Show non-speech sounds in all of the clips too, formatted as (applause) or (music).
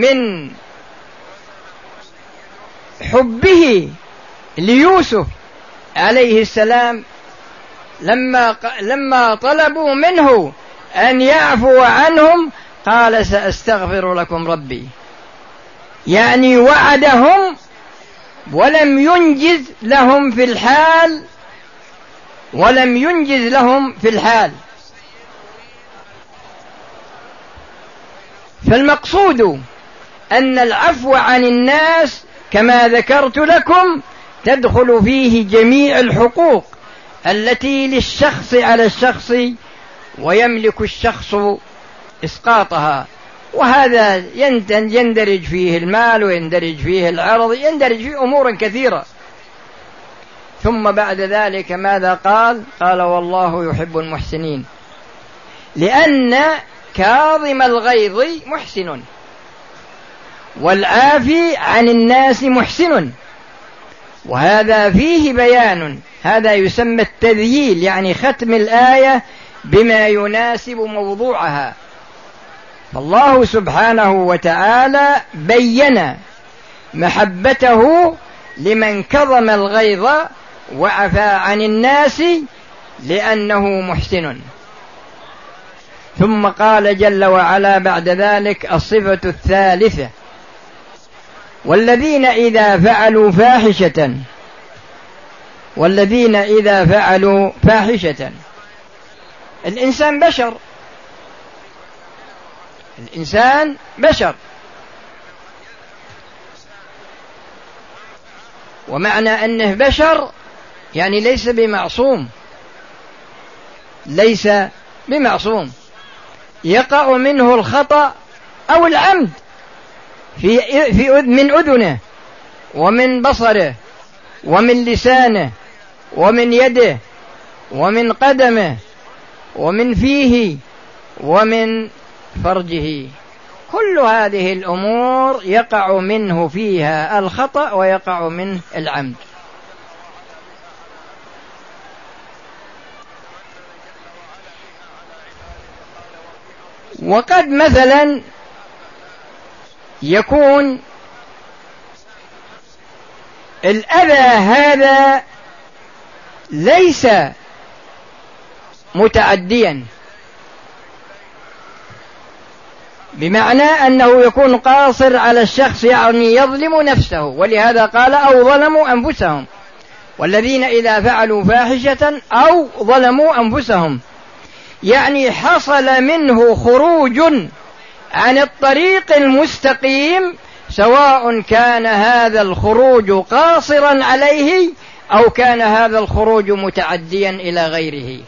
من حبه ليوسف عليه السلام لما لما طلبوا منه أن يعفو عنهم قال سأستغفر لكم ربي. يعني وعدهم ولم ينجز لهم في الحال ولم ينجز لهم في الحال. فالمقصود أن العفو عن الناس كما ذكرت لكم تدخل فيه جميع الحقوق التي للشخص على الشخص ويملك الشخص إسقاطها. وهذا يندرج فيه المال ويندرج فيه العرض يندرج فيه أمور كثيرة. ثم بعد ذلك ماذا قال؟ قال والله يحب المحسنين. لأن كاظم الغيظ محسن. والعافي عن الناس محسن. وهذا فيه بيان. هذا يسمى التذييل يعني ختم الآية بما يناسب موضوعها. فالله سبحانه وتعالى بين محبته لمن كظم الغيظ وعفى عن الناس لأنه محسن. ثم قال جل وعلا بعد ذلك الصفة الثالثة. والذين إذا فعلوا فاحشة والذين إذا فعلوا فاحشة. الإنسان بشر. الإنسان بشر. ومعنى أنه بشر يعني ليس بمعصوم. ليس بمعصوم. يقع منه الخطأ أو العمد. في في من أذنه ومن بصره ومن لسانه ومن يده ومن قدمه ومن فيه ومن فرجه. كل هذه الأمور يقع منه فيها الخطأ ويقع منه العمد. وقد مثلا يكون الأذى هذا ليس متعديا. بمعنى أنه يكون قاصر على الشخص يعني يظلم نفسه ولهذا قال أو ظلموا أنفسهم. والذين إذا فعلوا فاحشة أو ظلموا أنفسهم. يعني حصل منه خروج عن الطريق المستقيم سواء كان هذا الخروج قاصرا عليه أو كان هذا الخروج متعديا إلى غيره.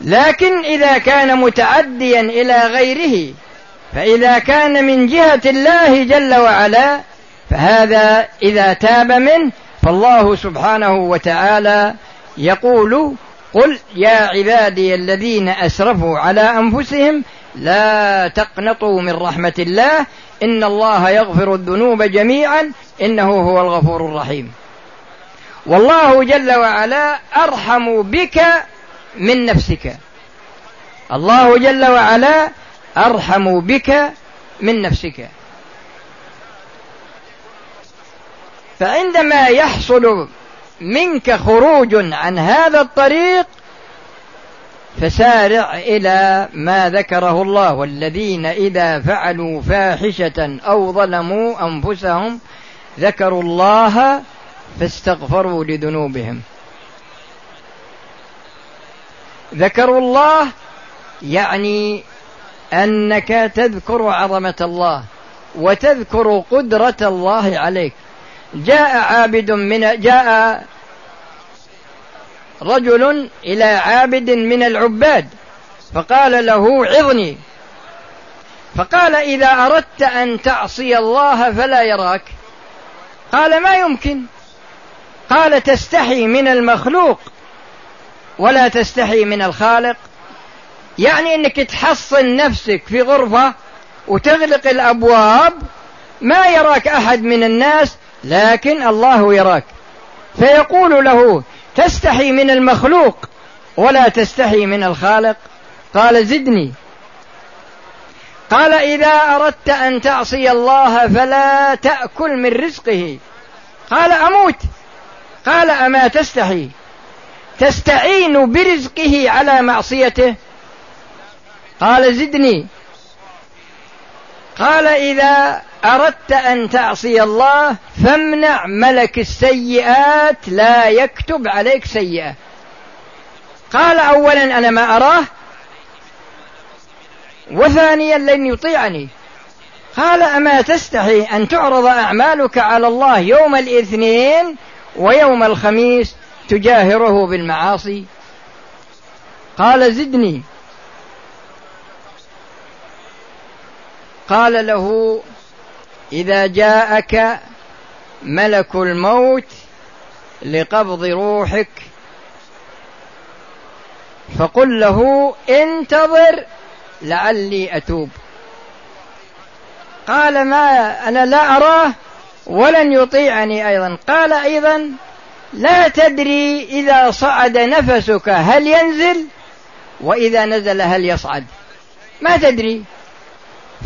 لكن إذا كان متعديا إلى غيره فإذا كان من جهة الله جل وعلا فهذا إذا تاب منه فالله سبحانه وتعالى يقول قل يا عبادي الذين أسرفوا على أنفسهم لا تقنطوا من رحمة الله إن الله يغفر الذنوب جميعا إنه هو الغفور الرحيم. والله جل وعلا أرحم بك من نفسك. الله جل وعلا أرحم بك من نفسك. فعندما يحصل منك خروج عن هذا الطريق فسارع إلى ما ذكره الله والذين إذا فعلوا فاحشة أو ظلموا أنفسهم ذكروا الله فاستغفروا لذنوبهم. ذكروا الله يعني أنك تذكر عظمة الله وتذكر قدرة الله عليك. جاء عابد من جاء رجل إلى عابد من العباد فقال له عظني. فقال إذا أردت أن تعصي الله فلا يراك. قال ما يمكن؟ قال تستحي من المخلوق ولا تستحي من الخالق. يعني إنك تحصن نفسك في غرفة وتغلق الأبواب ما يراك أحد من الناس لكن الله يراك. فيقول له تستحي من المخلوق ولا تستحي من الخالق. قال زدني. قال إذا أردت أن تعصي الله فلا تأكل من رزقه. قال أموت. قال أما تستحي؟ تستعين برزقه على معصيته؟ قال زدني. قال إذا أردت أن تعصي الله فامنع ملك السيئات لا يكتب عليك سيئة. قال أولا أنا ما أراه. وثانيا لن يطيعني. قال أما تستحي أن تعرض أعمالك على الله يوم الاثنين ويوم الخميس تجاهره بالمعاصي؟ قال زدني. قال له إذا جاءك ملك الموت لقبض روحك فقل له انتظر لعلي أتوب. قال ما أنا لا أراه ولن يطيعني أيضا. قال أيضا لا تدري إذا صعد نفسك هل ينزل وإذا نزل هل يصعد. ما تدري.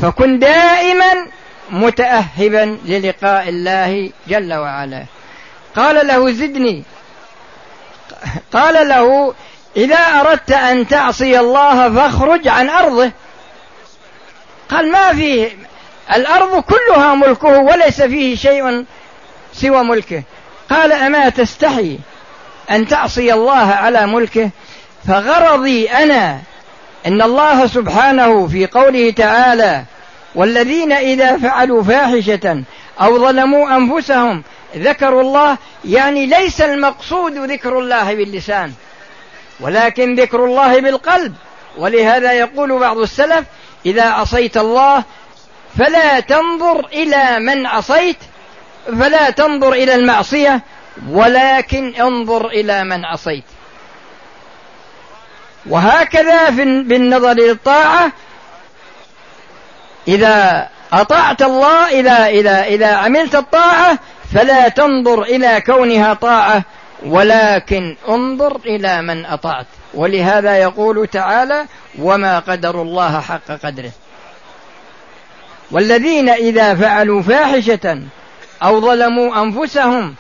فكن دائما متأهبا للقاء الله جل وعلا. قال له زدني. قال له إذا أردت أن تعصي الله فاخرج عن أرضه. قال ما فيه. الأرض كلها ملكه وليس فيه شيء سوى ملكه. قال أما تستحي أن تعصي الله على ملكه؟ فغرضي أنا إن الله سبحانه في قوله تعالى والذين إذا فعلوا فاحشة أو ظلموا أنفسهم ذكروا الله يعني ليس المقصود ذكر الله باللسان ولكن ذكر الله بالقلب. ولهذا يقول بعض السلف إذا عصيت الله فلا تنظر إلى من عصيت فلا تنظر إلى المعصية ولكن انظر إلى من عصيت. وهكذا بالنظر للطاعة إذا أطعت الله إذا إذا إذا عملت الطاعة فلا تنظر إلى كونها طاعة ولكن انظر إلى من أطعت. ولهذا يقول تعالى وما قدر الله حق قدره. والذين إذا فعلوا فاحشة أو ظلموا أنفسهم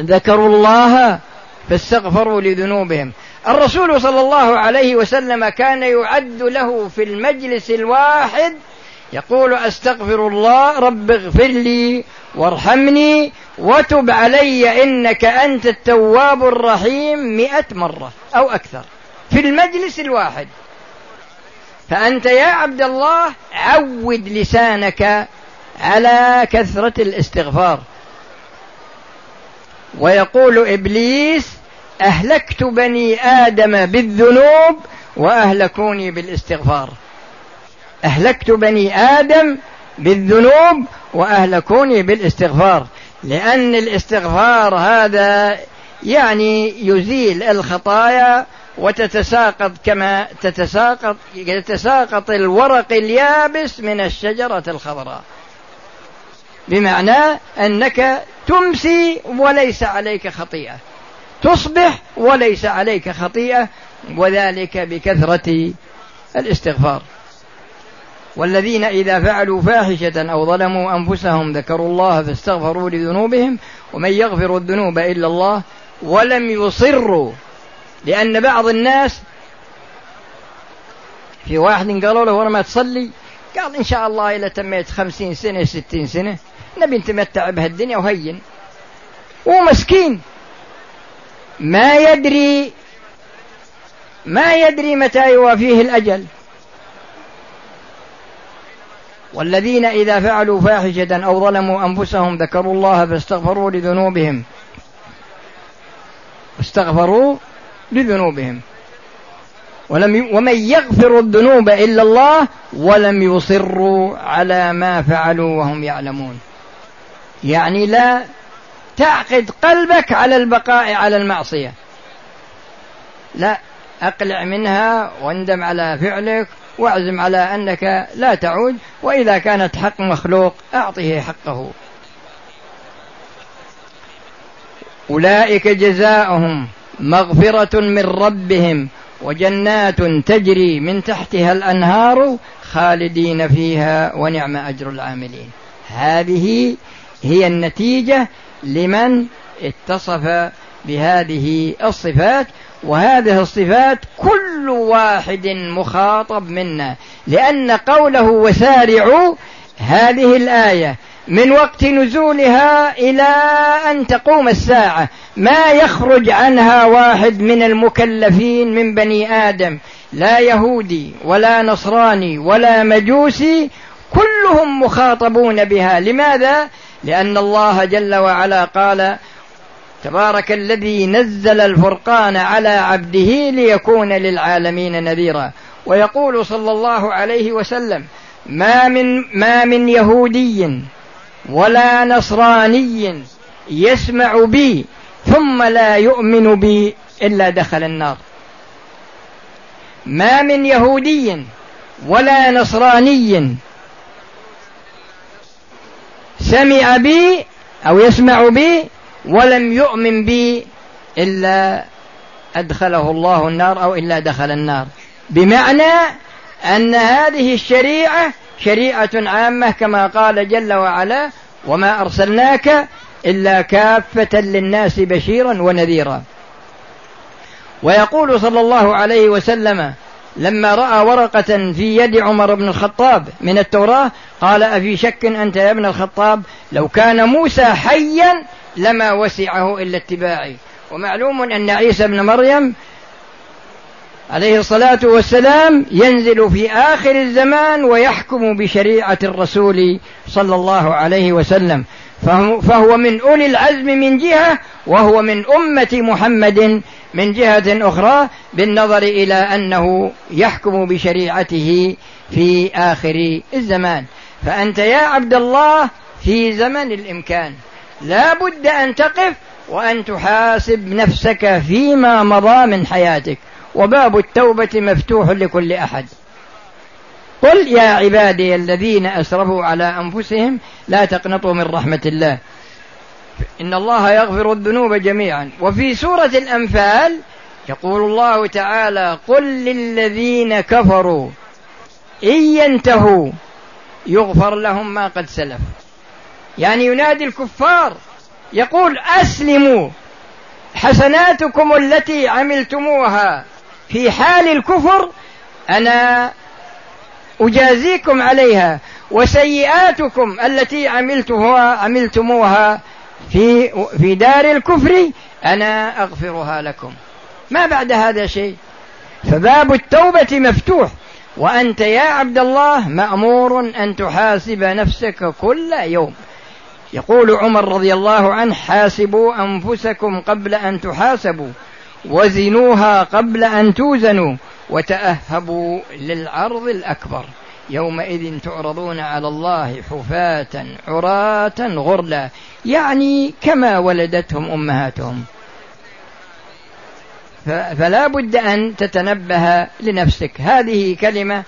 ذكروا الله فاستغفروا لذنوبهم. الرسول صلى الله عليه وسلم كان يعد له في المجلس الواحد يقول أستغفر الله رب اغفر لي وارحمني وتب علي إنك أنت التواب الرحيم مئة مرة أو أكثر في المجلس الواحد. فأنت يا عبد الله عود لسانك على كثرة الاستغفار. ويقول إبليس أهلكت بني آدم بالذنوب وأهلكوني بالإستغفار. أهلكت بني آدم بالذنوب وأهلكوني بالإستغفار. لأن الاستغفار هذا يعني يزيل الخطايا وتتساقط كما تتساقط يتساقط الورق اليابس من الشجرة الخضراء. بمعنى أنك تمسي وليس عليك خطيئة. تصبح وليس عليك خطيئة وذلك بكثرة الاستغفار. والذين إذا فعلوا فاحشة أو ظلموا أنفسهم ذكروا الله فاستغفروا لذنوبهم ومن يغفر الذنوب إلا الله ولم يصروا لأن بعض الناس في واحد قالوا له ورا ما تصلي قال إن شاء الله إذا تميت خمسين سنة ستين سنة نبي نتمتع بهالدنيا وهين ومسكين. ما يدري ما يدري متى يوافيه الأجل. والذين إذا فعلوا فاحشة أو ظلموا أنفسهم ذكروا الله فاستغفروا لذنوبهم. استغفروا لذنوبهم. ولم ومن يغفر الذنوب إلا الله ولم يصروا على ما فعلوا وهم يعلمون. يعني لا تعقد قلبك على البقاء على المعصية. لا أقلع منها واندم على فعلك واعزم على أنك لا تعود وإذا كانت حق مخلوق أعطه حقه. أولئك جزاؤهم مغفرة من ربهم وجنات تجري من تحتها الأنهار خالدين فيها ونعم أجر العاملين. هذه هي النتيجة لمن اتصف بهذه الصفات وهذه الصفات كل واحد مخاطب منا لأن قوله وسارعوا هذه الآية من وقت نزولها إلى أن تقوم الساعة. ما يخرج عنها واحد من المكلفين من بني آدم لا يهودي ولا نصراني ولا مجوسي كلهم مخاطبون بها. لماذا؟ لأن الله جل وعلا قال تبارك الذي نزل الفرقان على عبده ليكون للعالمين نذيرا. ويقول صلى الله عليه وسلم ما من ما من يهودي ولا نصراني يسمع بي ثم لا يؤمن بي إلا دخل النار. ما من يهودي ولا نصراني سمع بي أو يسمع بي ولم يؤمن بي إلا أدخله الله النار أو إلا دخل النار. بمعنى أن هذه الشريعة شريعة عامة كما قال جل وعلا وما أرسلناك إلا كافة للناس بشيرا ونذيرا. ويقول صلى الله عليه وسلم لما رأى ورقة في يد عمر بن الخطاب من التوراة قال أفي شك أنت يا ابن الخطاب؟ لو كان موسى حيا لما وسعه إلا اتباعي. ومعلوم أن عيسى ابن مريم عليه الصلاة والسلام ينزل في آخر الزمان ويحكم بشريعة الرسول صلى الله عليه وسلم. فهو من أولي العزم من جهة وهو من أمة محمد من جهة أخرى بالنظر إلى أنه يحكم بشريعته في آخر الزمان. فأنت يا عبد الله في زمن الإمكان. لا بد أن تقف وأن تحاسب نفسك فيما مضى من حياتك. وباب التوبة مفتوح لكل أحد. قل يا عبادي الذين أسرفوا على أنفسهم لا تقنطوا من رحمة الله. إن الله يغفر الذنوب جميعا. وفي سورة الأنفال يقول الله تعالى قل للذين كفروا إن ينتهوا يغفر لهم ما قد سلف. يعني ينادي الكفار يقول أسلموا حسناتكم التي عملتموها. في حال الكفر أنا أجازيكم عليها وسيئاتكم التي عملتها عملتموها في في دار الكفر أنا أغفرها لكم. ما بعد هذا شيء؟ فباب التوبة مفتوح. وأنت يا عبد الله مأمور أن تحاسب نفسك كل يوم. يقول عمر رضي الله عنه حاسبوا أنفسكم قبل أن تحاسبوا وزنوها قبل أن توزنوا وتأهبوا للعرض الأكبر. يومئذ تعرضون على الله حفاة عراة غرلا يعني كما ولدتهم أمهاتهم. فلا بد أن تتنبه لنفسك. هذه كلمة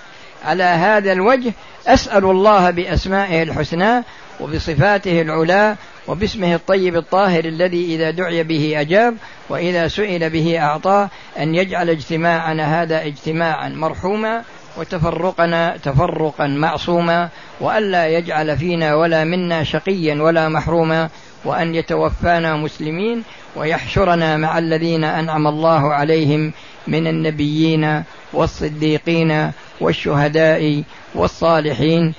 على هذا الوجه أسأل الله بأسمائه الحسنى وبصفاته العلى وباسمه الطيب الطاهر الذي إذا دعي به أجاب وإذا سئل به أعطاه أن يجعل اجتماعنا هذا اجتماعا مرحوما وتفرقنا تفرقا معصوما وألا يجعل فينا ولا منا شقيا ولا محروما وأن يتوفانا مسلمين ويحشرنا مع الذين أنعم الله عليهم من النبيين والصديقين والشهداء والصالحين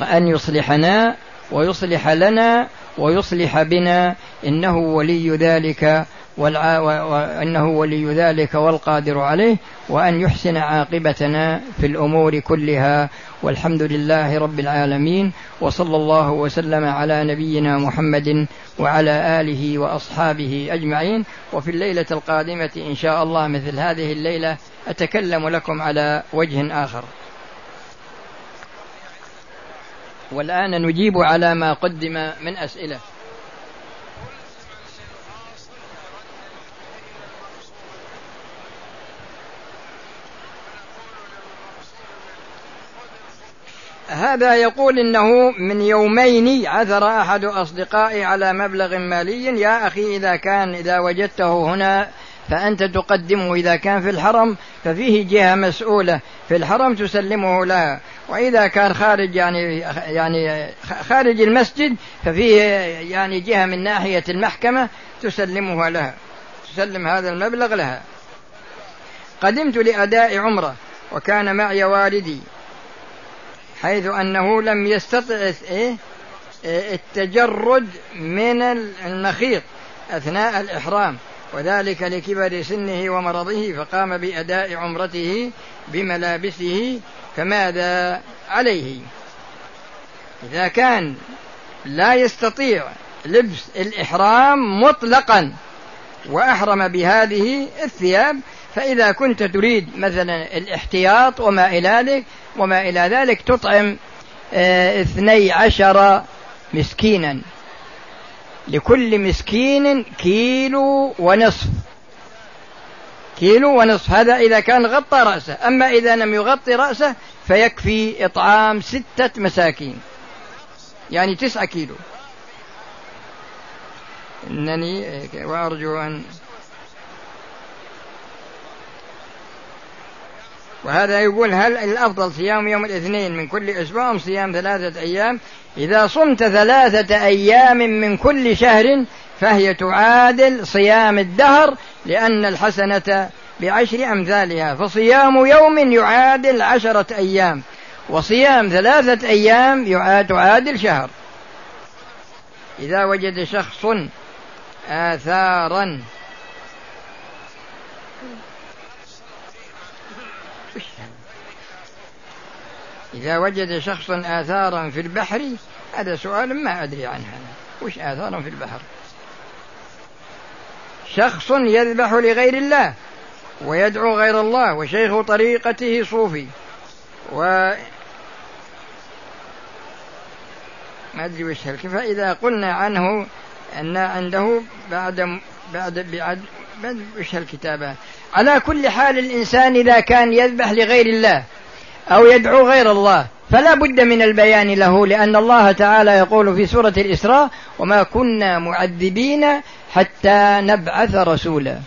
وأن يصلحنا ويصلح لنا ويصلح بنا. إنه ولي ذلك والع... وأنه ولي ذلك والقادر عليه. وأن يحسن عاقبتنا في الأمور كلها. والحمد لله رب العالمين. وصلى الله وسلم على نبينا محمد وعلى آله وأصحابه أجمعين. وفي الليلة القادمة إن شاء الله مثل هذه الليلة أتكلم لكم على وجه آخر. والآن نجيب على ما قدم من أسئلة. هذا يقول إنه من يومين عثر أحد أصدقائي على مبلغ مالي. يا أخي إذا كان إذا وجدته هنا فأنت تقدمه إذا كان في الحرم ففيه جهة مسؤولة. في الحرم تسلمه لها وإذا كان خارج يعني يعني خارج المسجد ففيه يعني جهة من ناحية المحكمة تسلمها لها تسلم هذا المبلغ لها. قدمت لأداء عمرة وكان معي والدي حيث أنه لم يستطع إيه؟ التجرد من المخيط أثناء الإحرام وذلك لكبر سنه ومرضه فقام بأداء عمرته بملابسه فماذا عليه؟ إذا كان لا يستطيع لبس الإحرام مطلقا وأحرم بهذه الثياب فإذا كنت تريد مثلا الاحتياط وما إلى ذلك وما إلى ذلك تطعم آه، اثني عشر مسكينا. لكل مسكين كيلو ونصف. كيلو ونصف. هذا إذا كان غطى رأسه. أما إذا لم يغطي رأسه فيكفي إطعام ستة مساكين. يعني تسعة كيلو. إنني وأرجو أن وهذا يقول هل الأفضل صيام يوم الاثنين من كل أسبوع أم صيام ثلاثة أيام؟ إذا صمت ثلاثة أيام من كل شهر فهي تعادل صيام الدهر لأن الحسنة بعشر أمثالها فصيام يوم يعادل عشرة أيام وصيام ثلاثة أيام تعادل شهر. إذا وجد شخص آثارا. إذا وجد شخص آثارا في البحر هذا سؤال ما أدري عنه وش آثارا في البحر؟ شخص يذبح لغير الله ويدعو غير الله وشيخ طريقته صوفي. و ما أدري وش فإذا قلنا عنه أن عنده بعد بعد بعد وش الكتابة على كل حال الإنسان إذا كان يذبح لغير الله أو يدعو غير الله. فلا بد من البيان له لأن الله تعالى يقول في سورة الإسراء وما كنا معذبين حتى نبعث رسولا.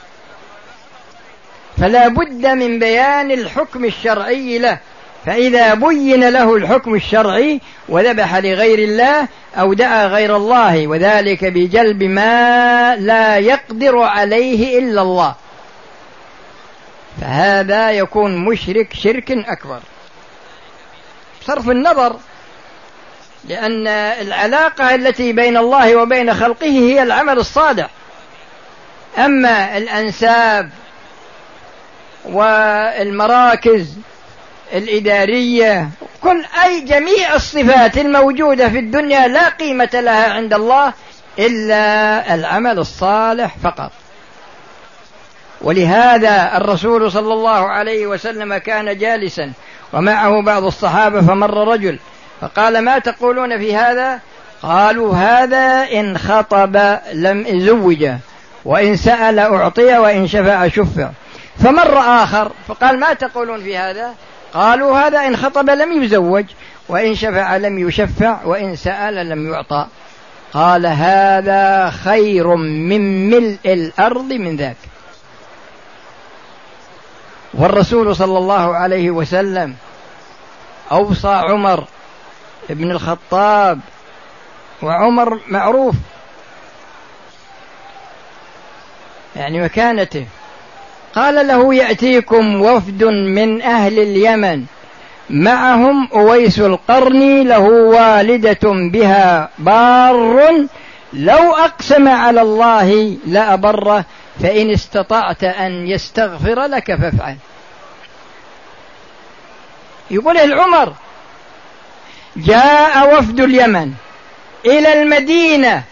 فلا بد من بيان الحكم الشرعي له. فإذا بين له الحكم الشرعي وذبح لغير الله أو دعا غير الله وذلك بجلب ما لا يقدر عليه إلا الله. فهذا يكون مشرك شرك أكبر. صرف النظر لأن العلاقة التي بين الله وبين خلقه هي العمل الصالح. أما الأنساب والمراكز الإدارية كل أي جميع الصفات الموجودة في الدنيا لا قيمة لها عند الله إلا العمل الصالح فقط. ولهذا الرسول صلى الله عليه وسلم كان جالسا ومعه بعض الصحابة فمر رجل. فقال ما تقولون في هذا؟ قالوا هذا إن خطب لم زوجه وإن سأل أعطي وإن شفع شفع فمر آخر فقال ما تقولون في هذا؟ قالوا هذا إن خطب لم يزوج وإن شفع لم يشفع وإن سأل لم يعطى. قال هذا خير من ملء الأرض من ذاك. والرسول صلى الله عليه وسلم أوصى عمر بن الخطاب وعمر معروف يعني مكانته. قال له يأتيكم وفد من أهل اليمن معهم أويس القرني له والدة بها بار لو أقسم على الله لأبره فإن استطعت أن يستغفر لك فافعل. يقول العمر؟ جاء وفد اليمن إلى المدينة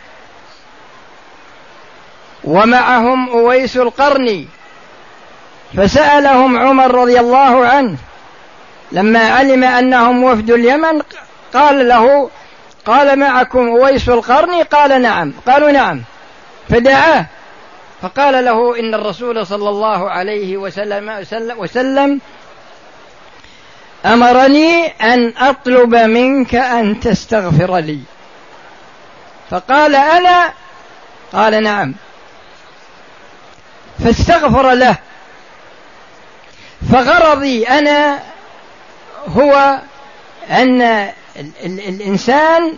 ومعهم أويس القرني فسألهم عمر رضي الله عنه لما علم أنهم وفد اليمن قال له قال معكم أويس القرني؟ قال نعم. قالوا نعم. فدعاه. فقال له إن الرسول صلى الله عليه وسلم, وسلم أمرني أن أطلب منك أن تستغفر لي. فقال أنا قال نعم. فاستغفر له. فغرضي أنا هو أن الإنسان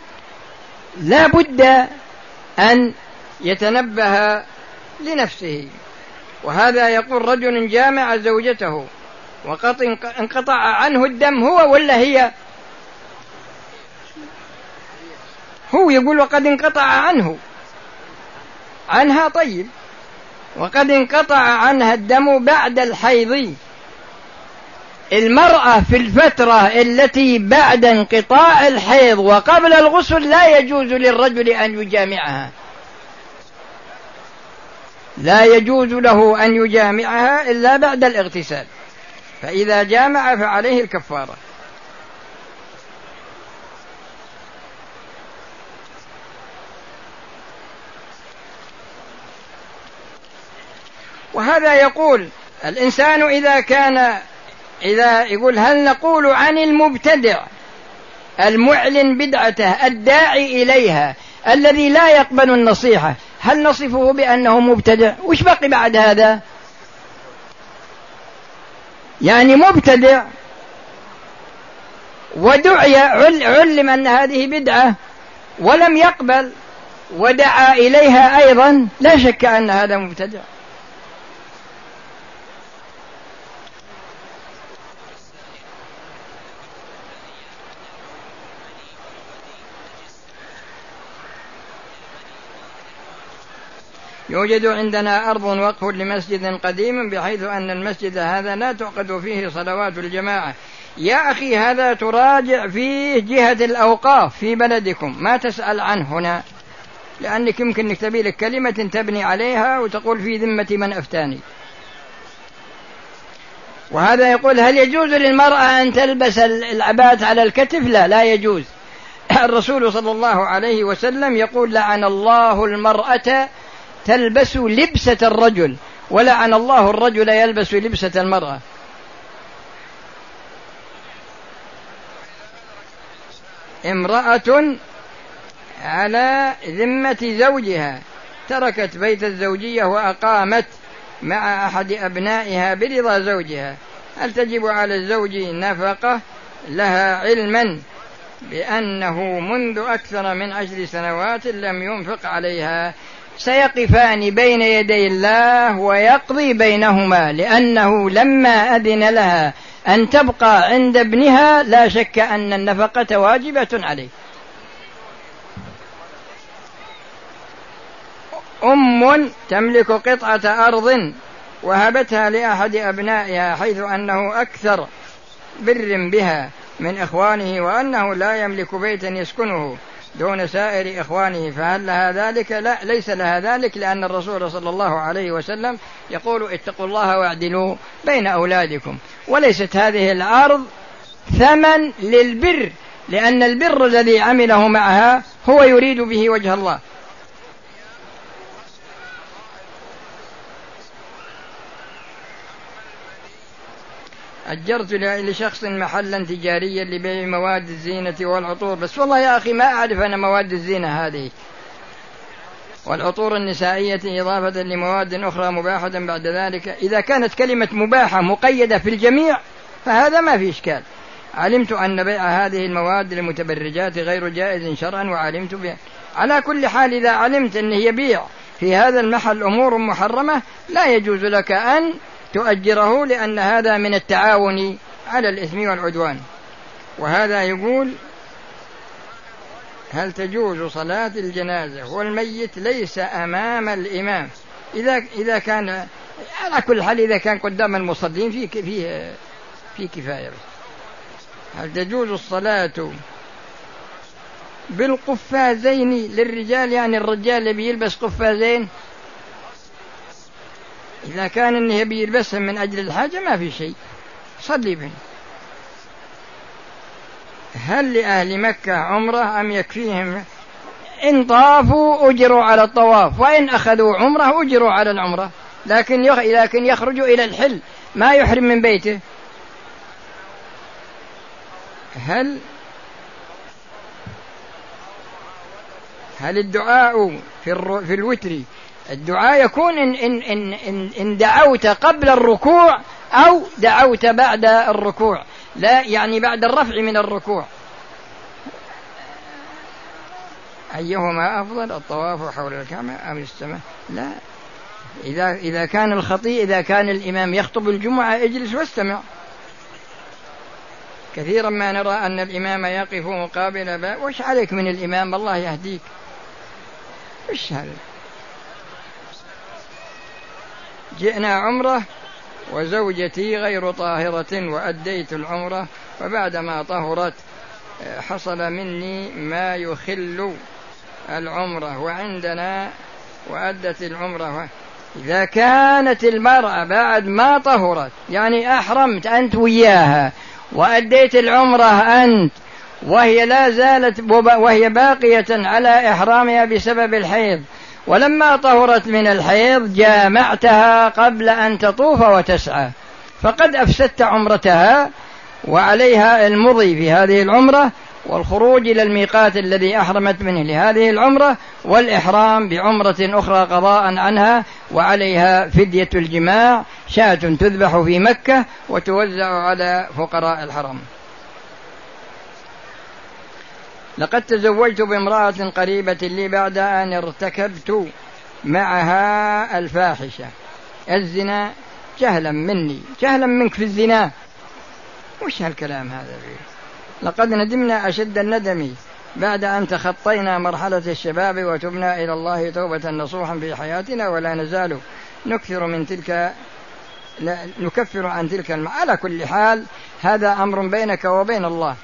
لا بد أن يتنبه لنفسه. وهذا يقول رجل جامع زوجته وقد انقطع عنه الدم هو ولا هي؟ هو يقول وقد انقطع عنه. عنها طيب. وقد انقطع عنها الدم بعد الحيض. المرأة في الفترة التي بعد انقطاع الحيض وقبل الغسل لا يجوز للرجل أن يجامعها. لا يجوز له أن يجامعها إلا بعد الاغتسال. فإذا جامع فعليه الكفارة. وهذا يقول الإنسان إذا كان إذا يقول هل نقول عن المبتدع المعلن بدعته الداعي إليها الذي لا يقبل النصيحة هل نصفه بأنه مبتدع؟ وش بقي بعد هذا؟ يعني مبتدع. ودعي علم أن هذه بدعة ولم يقبل ودعا إليها أيضا. لا شك أن هذا مبتدع. يوجد عندنا أرض وقف لمسجد قديم بحيث أن المسجد هذا لا تعقد فيه صلوات الجماعة. يا أخي هذا تراجع فيه جهة الأوقاف في بلدكم. ما تسأل عنه هنا لأنك يمكن أنك تبي لك كلمة تبني عليها وتقول في ذمة من أفتاني. وهذا يقول هل يجوز للمرأة أن تلبس العبات على الكتف؟ لا لا يجوز. الرسول صلى الله عليه وسلم يقول لعن الله المرأة تلبس لبسة الرجل ولعن الله الرجل يلبس لبسة المرأة. امرأة على ذمة زوجها تركت بيت الزوجية وأقامت مع أحد أبنائها برضا زوجها. هل تجب على الزوج نفقة لها علما بأنه منذ أكثر من عشر سنوات لم ينفق عليها سيقفان بين يدي الله ويقضي بينهما لأنه لما أذن لها أن تبقى عند ابنها لا شك أن النفقة واجبة عليه. أم تملك قطعة أرض وهبتها لأحد أبنائها حيث أنه أكثر بر بها من إخوانه وأنه لا يملك بيتا يسكنه. دون سائر إخوانه فهل لها ذلك؟ لا ليس لها ذلك لأن الرسول صلى الله عليه وسلم يقول اتقوا الله واعدلوا بين أولادكم. وليست هذه الأرض ثمن للبر لأن البر الذي عمله معها هو يريد به وجه الله. أجرت لشخص محلا تجاريا لبيع مواد الزينة والعطور. بس والله يا أخي ما أعرف أنا مواد الزينة هذه. والعطور النسائية إضافة لمواد أخرى مباحة بعد ذلك. إذا كانت كلمة مباحة مقيدة في الجميع فهذا ما في إشكال. علمت أن بيع هذه المواد للمتبرجات غير جائز شرعا وعلمت بها على كل حال إذا علمت أنه يبيع في هذا المحل أمور محرمة لا يجوز لك أن تؤجره لأن هذا من التعاون على الإثم والعدوان. وهذا يقول هل تجوز صلاة الجنازة والميت ليس أمام الإمام؟ إذا إذا كان على كل حال إذا كان قدام المصلين في في في كفاية. هل تجوز الصلاة بالقفازين للرجال؟ يعني الرجال اللي بيلبس قفازين إذا كان إنه يبي يلبسهم من أجل الحاجة ما في شيء. صلي بهم هل لأهل مكة عمرة أم يكفيهم؟ إن طافوا أجروا على الطواف وإن أخذوا عمرة أجروا على العمرة. لكن لكن يخرجوا إلى الحل ما يحرم من بيته. هل هل الدعاء في, في الوتر الدعاء يكون إن, إن, إن, إن, إن دعوت قبل الركوع أو دعوت بعد الركوع. لا يعني بعد الرفع من الركوع. أيهما أفضل؟ الطواف حول الكعبة أم السماء لا. إذا إذا كان الخطيء إذا كان الإمام يخطب الجمعة اجلس واستمع. كثيرا ما نرى أن الإمام يقف مقابل باب وش عليك من الإمام؟ الله يهديك. وش هذا جئنا عمرة وزوجتي غير طاهرة وأديت العمرة وبعدما طهرت حصل مني ما يخل العمرة وعندنا وأدت العمرة. إذا كانت المرأة بعد ما طهرت يعني أحرمت أنت وياها وأديت العمرة أنت وهي لا زالت وهي باقية على إحرامها بسبب الحيض ولما طهرت من الحيض جامعتها قبل أن تطوف وتسعى. فقد أفسدت عمرتها وعليها المضي في هذه العمرة والخروج إلى الميقات الذي أحرمت منه لهذه العمرة والإحرام بعمرة أخرى قضاء عنها وعليها فدية الجماع شاة تذبح في مكة وتوزع على فقراء الحرم. لقد تزوجت بامرأة قريبة لي بعد أن ارتكبت معها الفاحشة. الزنا جهلا مني جهلا منك في الزنا. وش هالكلام هذا فيه؟ لقد ندمنا أشد الندم بعد أن تخطينا مرحلة الشباب وتبنا إلى الله توبة نصوحا في حياتنا ولا نزال نكثر من تلك نكفر عن تلك الم... على كل حال هذا أمر بينك وبين الله.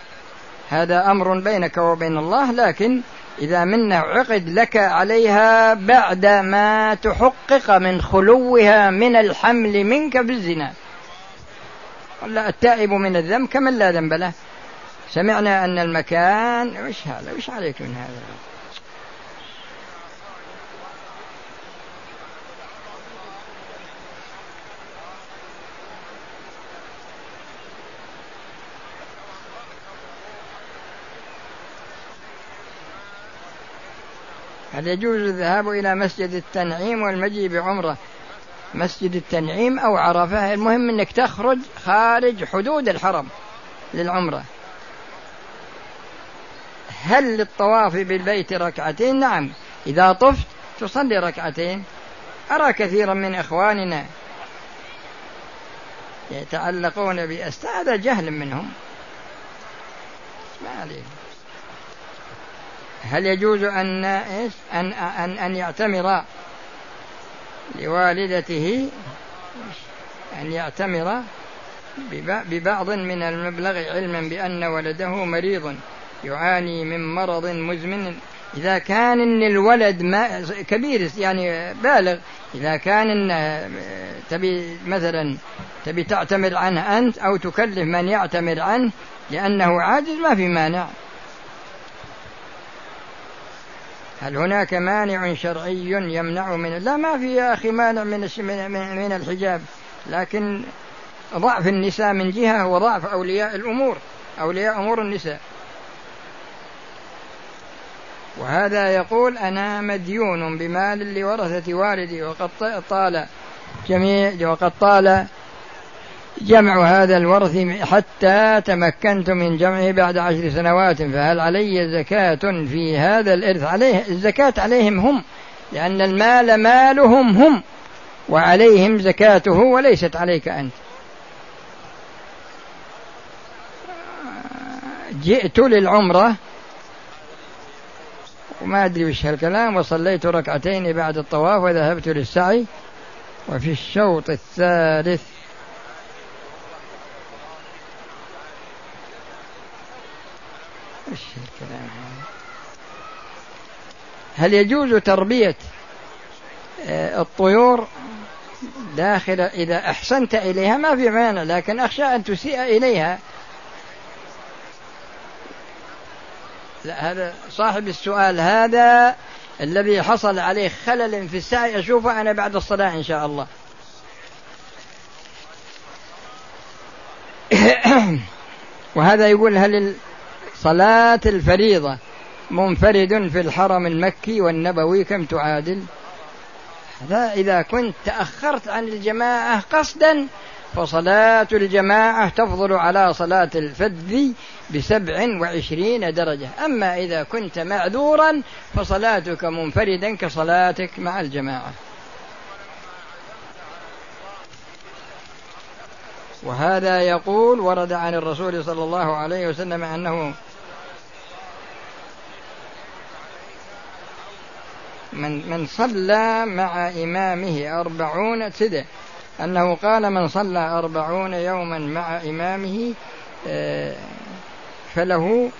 هذا أمر بينك وبين الله لكن إذا منه عقد لك عليها بعد ما تحقق من خلوها من الحمل منك بالزنا. ولا التائب من الذنب كمن لا ذنب له. سمعنا أن المكان وش هذا؟ وش عليك من هذا؟ هل يجوز الذهاب إلى مسجد التنعيم والمجيء بعمرة. مسجد التنعيم أو عرفة المهم أنك تخرج خارج حدود الحرم للعمرة. هل للطواف بالبيت ركعتين؟ نعم. إذا طفت تصلي ركعتين. أرى كثيرا من إخواننا يتعلقون بأست هذا جهل منهم. ما عليه هل يجوز أن إيش؟ أن أن أن يعتمر لوالدته؟ أن يعتمر ببعض من المبلغ علما بأن ولده مريض يعاني من مرض مزمن. إذا كان إن الولد ما كبير يعني بالغ إذا كان إن تبي مثلا تبي تعتمر عنه أنت أو تكلف من يعتمر عنه لأنه عاجز ما في مانع. هل هناك مانع شرعي يمنع من لا ما في يا أخي مانع من من الحجاب. لكن ضعف النساء من جهة وضعف أولياء الأمور أولياء أمور النساء. وهذا يقول أنا مديون بمال لورثة والدي وقد طال جميع وقد طال جمع هذا الورث حتى تمكنت من جمعه بعد عشر سنوات فهل علي زكاة في هذا الإرث؟ عليه الزكاة عليهم هم لأن المال مالهم هم وعليهم زكاته وليست عليك أنت. جئت للعمرة وما أدري وش هالكلام وصليت ركعتين بعد الطواف وذهبت للسعي وفي الشوط الثالث وش الكلام هل يجوز تربية آه، الطيور داخل إذا أحسنت إليها؟ ما في مانع لكن أخشى أن تسيء إليها. لا هذا صاحب السؤال هذا الذي حصل عليه خلل في السعي أشوفه أنا بعد الصلاة إن شاء الله. (coughs) وهذا يقول هل صلاة الفريضة منفرد في الحرم المكي والنبوي كم تعادل؟ هذا إذا كنت تأخرت عن الجماعة قصدا فصلاة الجماعة تفضل على صلاة الفذ بسبع وعشرين درجة. أما إذا كنت معذورا فصلاتك منفردا كصلاتك مع الجماعة. وهذا يقول ورد عن الرسول صلى الله عليه وسلم أنه من من صلى مع إمامه أربعون سدة. أنه قال من صلى أربعون يوما مع إمامه آه، فله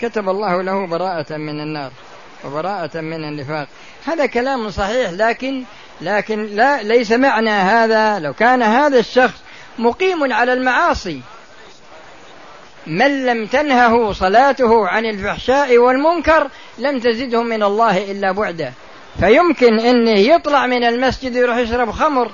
كتب الله له براءة من النار وبراءة من النفاق. هذا كلام صحيح لكن لكن لا ليس معنى هذا لو كان هذا الشخص مقيم على المعاصي من لم تنهه صلاته عن الفحشاء والمنكر لم تزده من الله إلا بعدا. فيمكن أنه يطلع من المسجد يروح يشرب خمر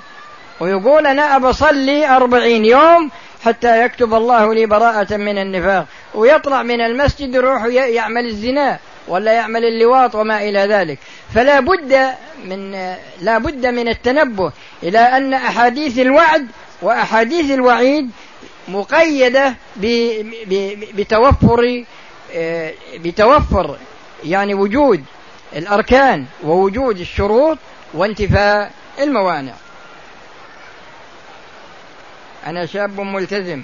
ويقول أنا أبصلي أربعين يوم حتى يكتب الله لي براءة من النفاق. ويطلع من المسجد يروح يعمل الزنا ولا يعمل اللواط وما إلى ذلك. فلا بد من لا بد من التنبه إلى أن أحاديث الوعد وأحاديث الوعيد مقيدة بتوفر آه، بتوفر يعني وجود الأركان ووجود الشروط وانتفاء الموانع. أنا شاب ملتزم.